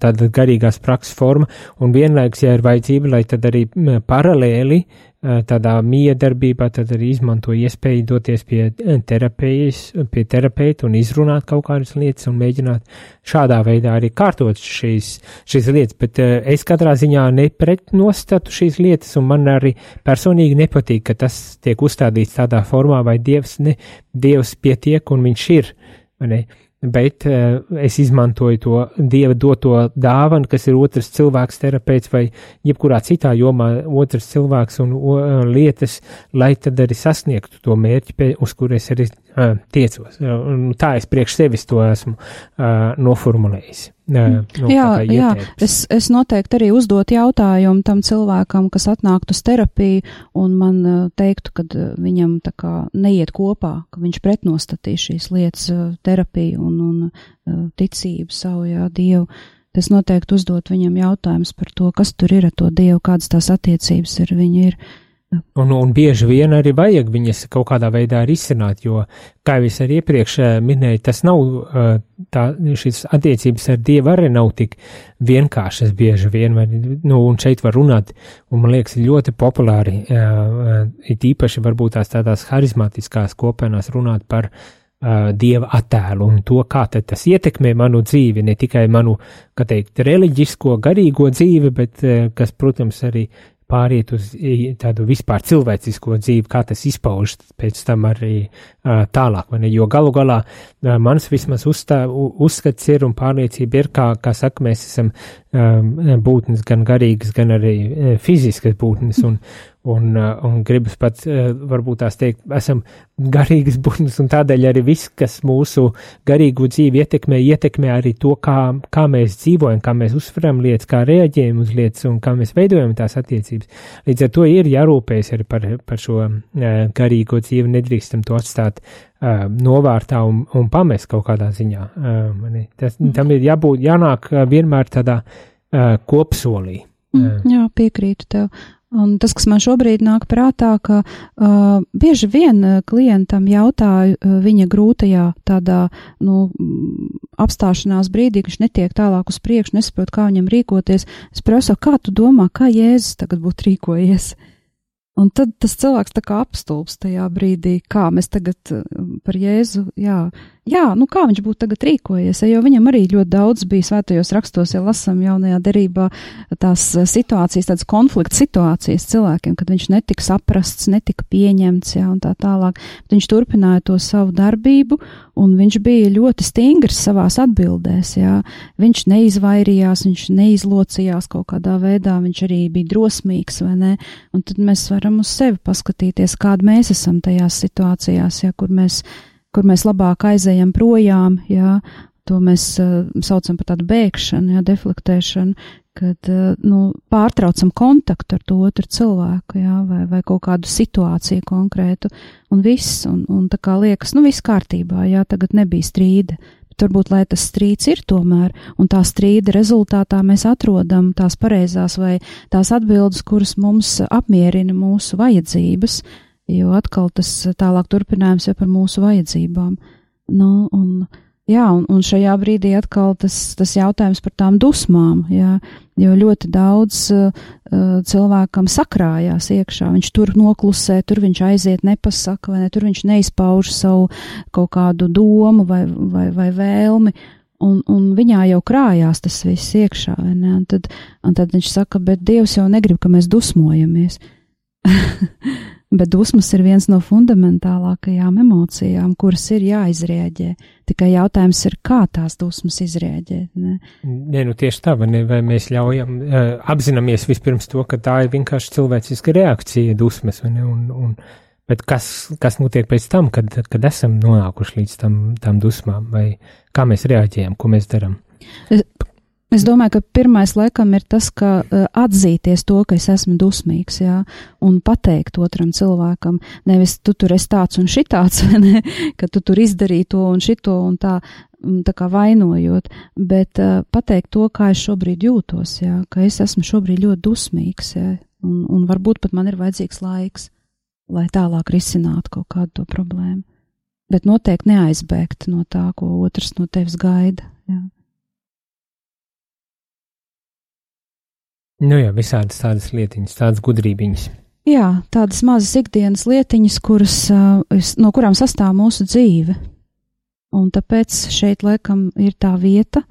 B: tāda garīgās prakses forma, un vienlaiks, ja ir vajadzība, lai tad arī paralēli tādā miedarbībā, tad arī izmanto iespēju doties pie terapijas, pie terapeita un izrunāt kaut kādas lietas un mēģināt šādā veidā arī kārtot šīs, šīs lietas, bet es katrā ziņā nepretnostatu šīs lietas, un man arī personīgi nepatīk, ka tas tiek uzstādīts tādā formā, vai Dievs, ne, Dievs pietiek un viņš ir. Uh, bet uh, es izmantoju to dieva doto dāvanu, kas ir otrs cilvēks, terapeits vai jebkurā citā jomā otrs cilvēks un uh, lietas, lai tad arī sasniegtu to mērķi, uz kur es arī tiecos. Uh, tā es priekš sevis to esmu uh, noformulējis.
A: Nu, jā, jā. Es, es noteikti arī uzdot jautājumu tam cilvēkam, kas atnāktu uz terapiju, un man teiktu, ka viņam tā kā neiet kopā, ka viņš pretnostatīs šīs lietas terapiju un, un ticību savu, jā, Dievu. Es noteikti uzdot viņam jautājumus par to, kas tur ir ar to Dievu, kādas tās attiecības ir viņa ir. Uh,
B: Un, un bieži vien arī vajag viņas kaut kādā veidā risināt, jo, kā jau es arī iepriekš eh, minēju, tas nav, eh, tā, šīs attiecības ar Dievu arī nav tik vienkāršas bieži vien, vai, nu, un šeit var runāt, un man liekas, ļoti populāri, eh, it īpaši varbūt tās tādās harizmatiskās kopienās runāt par dieva attēlu un to, kā tas ietekmē manu dzīvi, ne tikai manu, kā teikt, reliģisko, garīgo dzīvi, bet kas, protams, arī pāriet uz tādu vispār cilvēcisko dzīvi, kā tas izpaužas pēc tam arī uh, tālāk? Jo galu galā uh, mans vismaz uzstā, uzskats ir un pārliecība ir, kā, kā saka, mēs esam um, būtnes gan garīgas, gan arī fiziskas būtnes, un, Un, uh, un gribas pats, uh, varbūt tās teikt, esam garīgas būtnes, un tādēļ arī viss, kas mūsu garīgo dzīvi ietekmē, ietekmē arī to, kā, kā mēs dzīvojam, kā mēs uzsveram lietas, kā reaģējam uz lietas un kā mēs veidojam tās attiecības. Līdz ar to ir jārūpējas arī par, par šo uh, garīgo dzīvi, nedrīkstam to atstāt novārtā un, un pamest kaut kādā ziņā. Tas, tam ir jābūt, jānāk vienmēr tādā kopsolī.
A: Mm, jā, piekrītu tev. Un tas, kas man šobrīd nāk prātā, ka uh, bieži vien klientam jautāju uh, viņa grūtajā tādā, nu, apstāšanās brīdī, ka viņš netiek tālāk uz priekšu, nesaprot, kā viņam rīkoties. Es prasu, kā tu domā, kā Jēzus tagad būtu rīkojies? Un tad tas cilvēks tā kā apstulps tajā brīdī, kā mēs tagad par Jēzu, jā, jā, nu kā viņš būtu tagad rīkojies, jo viņam arī ļoti daudz bija svētajos rakstos, ja lasam jaunajā derībā tās eh, situācijas, tādas konflikta situācijas cilvēkiem, kad viņš netika saprasts, netika pieņemts, jā, un tā tālāk. Bet viņš turpināja to savu darbību, un viņš bija ļoti stingrs savās atbildēs, jā. Viņš neizvairījās, viņš neizlocījās kaut kādā veidā, viņš arī bija drosmīgs, vai ne? Un tad mēs varam uz sevi paskatīties, kāda mēs esam tajās situācijās, jā, kur mēs kur mēs labāk aizējam projām, jā, to mēs uh, saucam par tādu bēgšanu, jā, deflektēšanu, kad, uh, nu, pārtraucam kontaktu ar to otru cilvēku, jā, vai, vai kaut kādu situāciju konkrētu, un viss, un, un tā kā liekas, nu, viss kārtībā, jā, tagad nebija strīda, bet varbūt, lai tas strīds ir tomēr, un tā strīda rezultātā mēs atrodam tās pareizās vai tās atbildes, kuras mums apmierina mūsu vajadzības, jo atkal tas tālāk turpinājums jau par mūsu vajadzībām. Nu, un, Jā, un, un šajā brīdī atkal tas, tas jautājums par tām dusmām, jā, jo ļoti daudz uh, cilvēkam sakrājās iekšā, viņš tur noklusē, tur viņš aiziet, nepasaka, vai ne, tur viņš neizpauž savu kaut kādu domu vai, vai, vai vēlmi, un, un viņā jau krājās tas viss iekšā, vai ne, un tad, un tad viņš saka, bet Dievs jau negrib, ka mēs dusmojamies. Bet dusmas ir viens no fundamentālākajām emocijām, kuras ir jāizrēģē. Tikai jautājums ir, kā tās dusmas izrēģēt. Ne?
B: Nē, nu tieši tā, vai, ne, vai mēs ļaujam, uh, apzināmies vispirms to, ka tā ir vienkārši cilvēciska reakcija, dusmas, ne, un, un, bet kas, kas notiek pēc tam, kad, kad esam nonākuši līdz tam, tam dusmām, vai kā mēs reaģējam, ko mēs darām?
A: Es domāju, ka pirmais laikam ir tas, ka uh, atzīties to, ka es esmu dusmīgs, jā, un pateikt otram cilvēkam, nevis tu tur esi tāds un šitāds, ne, ka tu tur izdarīji to un šito un tā, tā kā vainojot, bet uh, pateikt to, kā es šobrīd jūtos, jā, ka es esmu šobrīd ļoti dusmīgs, jā, un, un varbūt pat man ir vajadzīgs laiks, lai tālāk risinātu kaut kādu to problēmu. Bet noteikti neaizbēgt no tā, ko otrs no tevis gaida. Jā.
B: Nu jā, visādas tādas lietiņas, tādas gudrībiņas.
A: Jā, tādas mazas ikdienas lietiņas, kuras, no kurām sastāv mūsu dzīve. Un tāpēc šeit laikam ir tā vieta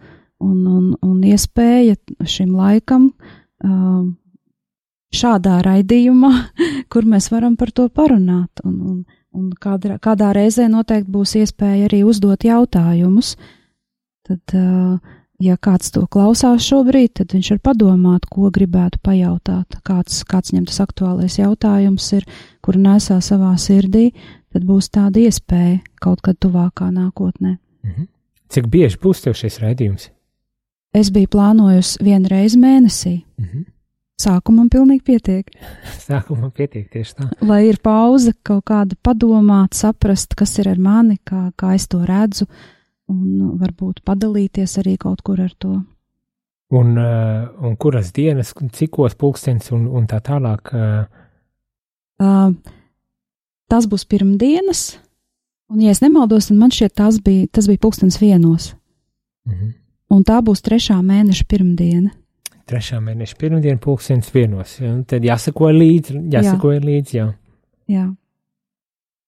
A: un, un, un iespēja šim laikam šādā raidījumā, kur mēs varam par to parunāt. Un, un, un kādā, kādā reizē noteikti būs iespēja arī uzdot jautājumus. Tad uh, ja kāds to klausās šobrīd, tad viņš var padomāt, ko gribētu pajautāt, kāds, kāds viņam tas aktuālais jautājums ir, kuru nesā savā sirdī, tad būs tāda iespēja kaut kad tuvākā nākotnē.
B: Mhm. Cik bieži būs tev šis raidījums?
A: Es biju plānojusi vienu reizi mēnesī. Mhm. Sākumam pilnīgi pietiek.
B: Sākumam pietiek tieši tā.
A: Lai ir pauze, kaut kāda padomāt, saprast, kas ir ar mani, kā, kā es to redzu, uh, un nu, varbūt padalīties arī kaut kur ar to.
B: Un, uh, un kuras dienas, cikos pulkstenis un, un tā tālāk? Uh...
A: Uh, tas būs pirmdienas, un, ja es nemaldos, tad man šķiet, tas bija, tas bija pulkstenis vienos. Mm -hmm. Un tā būs trešā mēneša pirmdiena.
B: Trešā mēneša pirmdiena, pulkstenis vienos. Ja? Tad jāsako līdzi, jāsako jā. līdzi, jā.
A: Jā.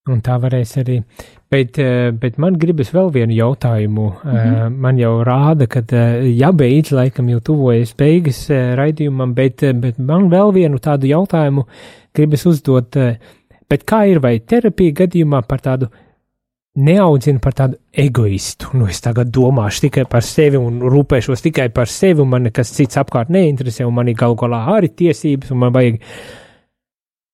B: Un tā varēs arī. Bet, eh, bet man gribas vēl vienu jautājumu. Mm -hmm. Man jau rāda, ka eh, jābeidz, laikam jau tuvojas beigas raidījumam, bet, bet man vēl vienu tādu jautājumu gribas uzdot. Bet kā ir vai terapija gadījumā par tādu neaudzina par tādu egoistu? Nu, es tagad domāšu tikai par sevi un rūpēšos tikai par sevi, un man nekas cits apkārt neinteresē, un man ir galu galā arī tiesības, un man vajag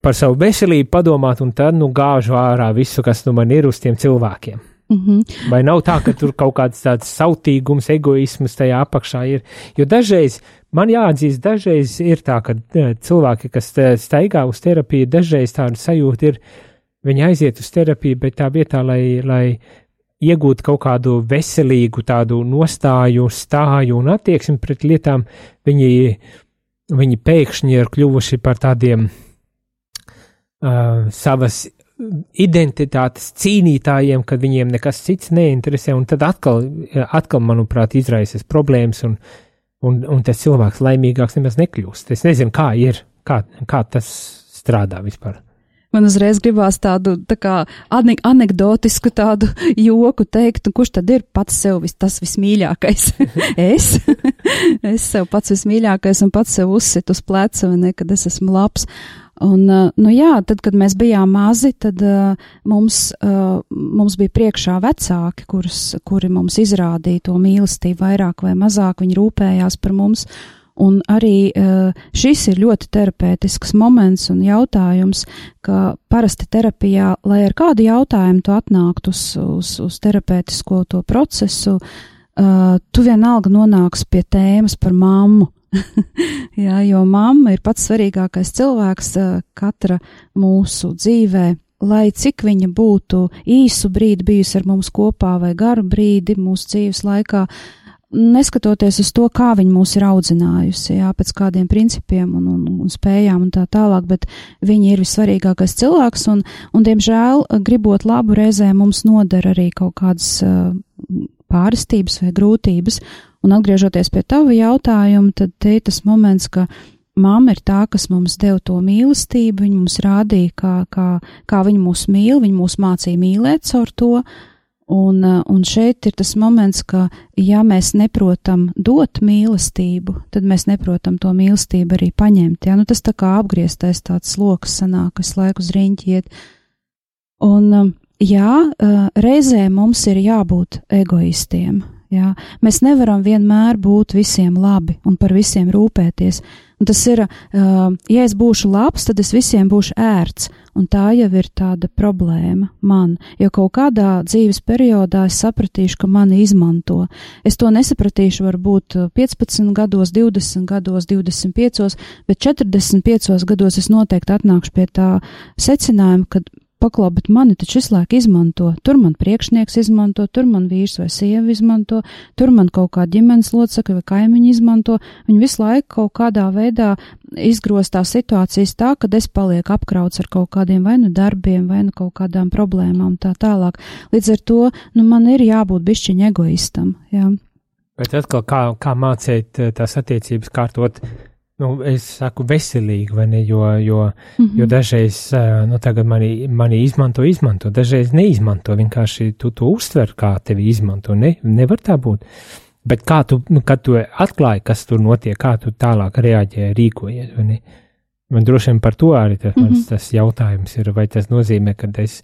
B: par savu veselību padomāt, un tad nu gāžu ārā visu, kas nu man ir uz tiem cilvēkiem. Mm -hmm. Vai nav tā, ka tur kaut kāds tāds sautīgums, egoisms tajā apakšā ir? Jo dažreiz, man jāatzīst, dažreiz ir tā, ka e, cilvēki, kas staigā uz terapiju, dažreiz tāda sajūta ir, viņi aiziet uz terapiju, bet tā vietā, lai, lai iegūtu kaut kādu veselīgu tādu nostāju, stāju un attieksmi pret lietām, viņi, viņi pēkšņi ir kļuvuši par tādiem uh, savas identitātes cīnītājiem, kad viņiem nekas cits neinteresē, un tad atkal, atkal manuprāt, izraisas problēmas, un, un, un tas cilvēks laimīgāks nemaz nekļūst. Es nezinu, kā ir, kā, kā tas strādā vispār.
A: Man uzreiz gribās tādu tā kā anekdotisku tādu joku teikt, kurš tad ir pats sev vis, tas vismīļākais? es? es sev pats vismīļākais un pats sev uzsit uz pleca, vai ne, kad es esmu labs. Un, nu jā, tad, kad mēs bijām mazi, tad uh, mums, uh, mums bija priekšā vecāki, kurus, kuri mums izrādīja to mīlestību vairāk vai mazāk, viņi rūpējās par mums. Un arī uh, šis ir ļoti terapeitisks moments un jautājums, ka parasti terapijā, lai ar kādu jautājumu tu atnāktu uz, uz, uz terapeitisko to procesu, uh, tu vienalga nonāks pie tēmas par mammu Jā, jo mamma ir pats svarīgākais cilvēks katra mūsu dzīvē, lai cik viņa būtu īsu brīdi bijusi ar mums kopā vai garu brīdi mūsu dzīves laikā, neskatoties uz to, kā viņa mūs ir audzinājusi, jā, pēc kādiem principiem un, un, un spējām un tā tālāk, bet viņa ir vissvarīgākais cilvēks un, un diemžēl, gribot labu reizē, mums nodara arī kaut kādas uh, pāristības vai grūtības. Un atgriežoties pie tava jautājuma, tad te ir tas moments, ka mamma ir tā, kas mums deva to mīlestību, viņa mums rādīja, kā, kā, kā viņa mūs mīl, viņa mūs mācīja mīlēt caur to. Un, un šeit ir tas moments, ka, ja mēs neprotam dot mīlestību, tad mēs neprotam to mīlestību arī paņemt. Ja? Nu, tas tā kā apgrieztais tāds lokus sanāk, kas laiku uz riņķi iet. Un, jā, reizē mums ir jābūt egoistiem. Jā. Mēs nevaram vienmēr būt visiem labi un par visiem rūpēties. Un tas ir, uh, ja es būšu labs, tad es visiem būšu ērts, un tā jau ir tāda problēma man, jo kaut kādā dzīves periodā es sapratīšu, ka mani izmanto. Es to nesapratīšu varbūt 15 gados, 20 gados, 25, bet 45 gados es noteikti atnākšu pie tā secinājuma, ka paklau, bet mani taču visu laiku izmanto. Tur man priekšnieks izmanto, tur man vīrs vai sieva izmanto, tur man kaut kā ģimenes locekļi vai kaimiņi izmanto. Viņi visu laiku kaut kādā veidā izgrostā situācijas tā, ka es palieku apkrauts ar kaut kādiem vai nu darbiem, vai nu kaut kādām problēmām tā tālāk. Līdz ar to, nu, man ir jābūt bišķiņ egoistam, jā.
B: Bet atkal, kā, kā mācīt eh, tās attiecības kārtot nu, es saku veselīgi, vai ne, jo, jo, mm -hmm. jo dažreiz, nu, tagad mani, mani izmanto, izmanto, dažreiz neizmanto, vienkārši tu to uztver, kā tevi izmanto, ne, nevar tā būt. Bet kā tu, nu, kad tu atklāji, kas tur notiek, kā tu tālāk reaģē, rīkojies, vai ne? Man droši vien par to arī tas, mm -hmm. tas jautājums ir, vai tas nozīmē, ka es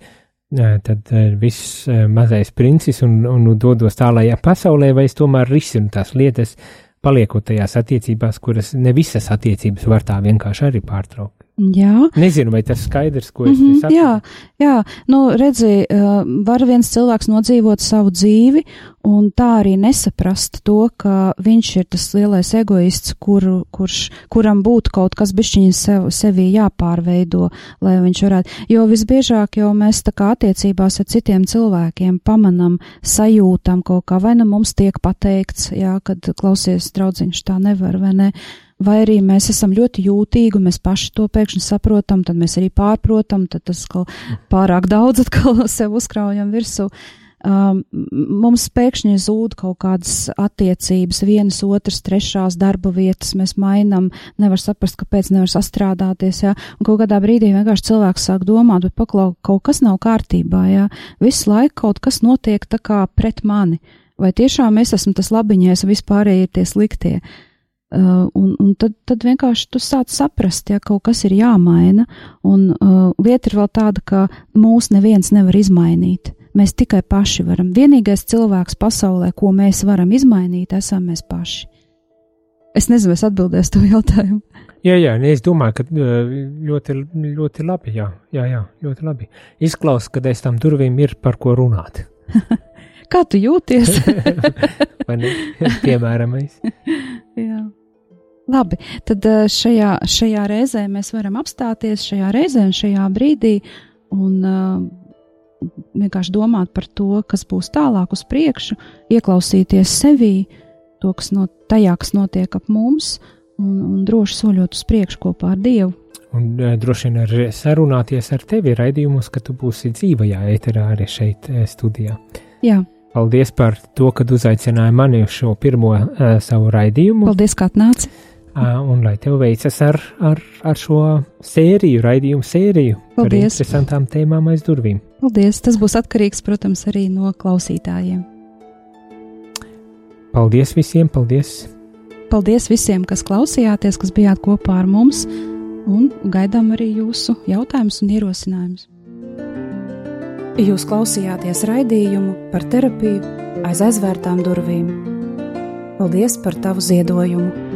B: tad viss mazais princis un, un dodos tālākajā pasaulē, vai es tomēr risinu tās lietas, paliekot tajās attiecībās, kuras ne visas attiecības var tā vienkārši arī pārtraukt.
A: Jā.
B: Nezinu, vai tas skaidrs, ko es mm -hmm,
A: saprotu. Jā, jā, nu redzi, var viens cilvēks nodzīvot savu dzīvi un tā arī nesaprast to, ka viņš ir tas lielais egoists, kur, kurš, kuram būtu kaut kas bišķiņi sev, sevī jāpārveido, lai viņš varētu. Jo visbiežāk jau mēs tā kā attiecībās ar citiem cilvēkiem pamanam, sajūtam kaut kā, vai nu mums tiek pateikts, jā, kad klausies draudziņš tā nevar, vai ne vai arī mēs esam ļoti jūtīgi un mēs paši to pēkšņi saprotam, tad mēs arī pārprotam, tad tas pārāk daudz atkal sev uzkraujam virsū. Um, mums pēkšņi zūd kaut kādas attiecības, vienas, otras, trešās darba vietas, mēs mainām, nevar saprast, kāpēc nevar sastrādāties, jā, un kaut kādā brīdī vienkārši cilvēks sāk domāt, bet paklau, kaut kas nav kārtībā, jā, visu laiku kaut kas notiek tā kā pret mani, vai tiešām es esmu tas labiņais, vispārēji ir tie sliktie. Uh, Uh, un, un tad, tad vienkārši tu sāc saprast, ja kaut kas ir jāmaina, un uh, lieta ir vēl tāda, ka mūs neviens nevar izmainīt. Mēs tikai paši varam. Vienīgais cilvēks pasaulē, ko mēs varam izmainīt, esam mēs paši. Es nezinu, es atbildēšu to jautājumu.
B: Jā, jā, es domāju, ka ļoti, ļoti labi. Jā, jā, jā ļoti labi. Izklausās, ka aiz tam durvīm ir par ko runāt.
A: Kā tu jūties?
B: Piemēram, es.
A: jā. Labi, tad eh, šajā, šajā reizē mēs varam apstāties šajā reizē un šajā brīdī un uh, vienkārši domāt par to, kas būs tālāk uz priekšu, ieklausīties sevī, to, kas no tajā, kas notiek ap mums, un, un droši soļot uz priekšu kopā ar Dievu.
B: Un uh, droši vien arī sarunāties ar tevi raidījumus, ka tu būsi dzīvajā ēterā arī šeit studijā.
A: Jā.
B: Paldies par to, ka uzaicināji mani uz šo pirmo uh, savu raidījumu.
A: Paldies, ka atnāci!
B: Un lai tev veicas ar, ar, ar šo sēriju, raidījumu sēriju Paldies. par interesantām tēmām aiz durvīm.
A: Paldies! Tas būs atkarīgs, protams, arī no klausītājiem.
B: Paldies visiem! Paldies!
A: Paldies visiem, kas klausījāties, kas bijāt kopā ar mums, un gaidām arī jūsu jautājumus un ierosinājumus. Jūs klausījāties raidījumu par terapiju aiz aizvērtām durvīm. Paldies par tavu ziedojumu!